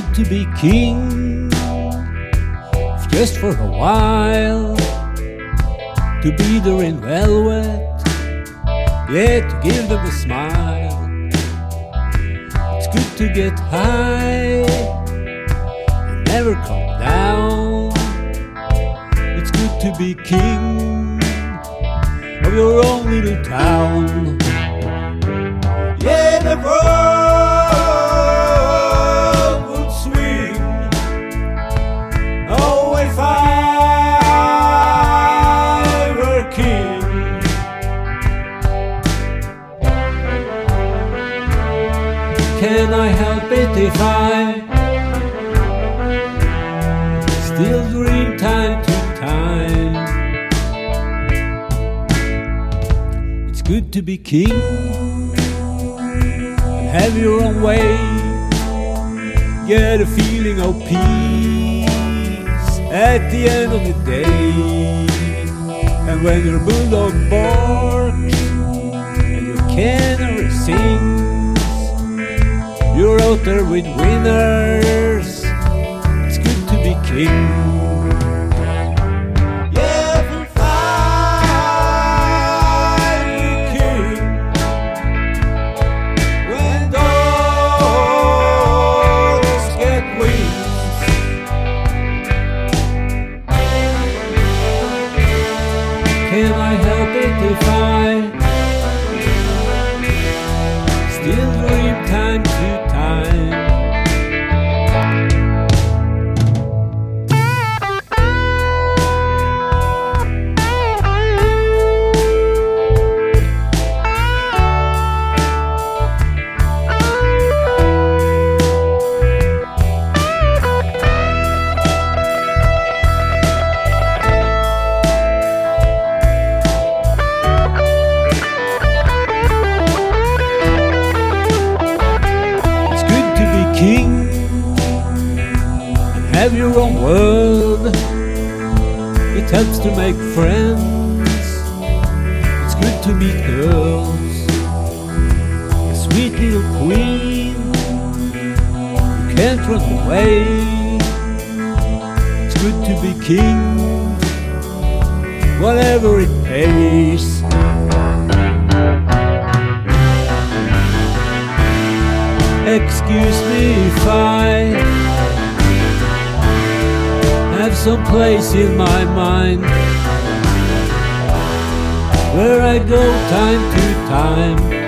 good to be king, just for a while, to be there in velvet, yeah, to give them a smile. It's good to get high and never come down. It's good to be king of your own little town. Yeah, the world. Can I help it if I still dream time to time? It's good to be king and have your own way. Get a feeling of peace at the end of the day. And when your bulldog barks and your canary sings, you're out there with winners. It's good to be king. Can I help it if I have your own world. It helps to make friends. It's good to meet girls. A sweet little queen. You can't run away. It's good to be king. Whatever it pays. Excuse me if I have some place in my mind where I go time to time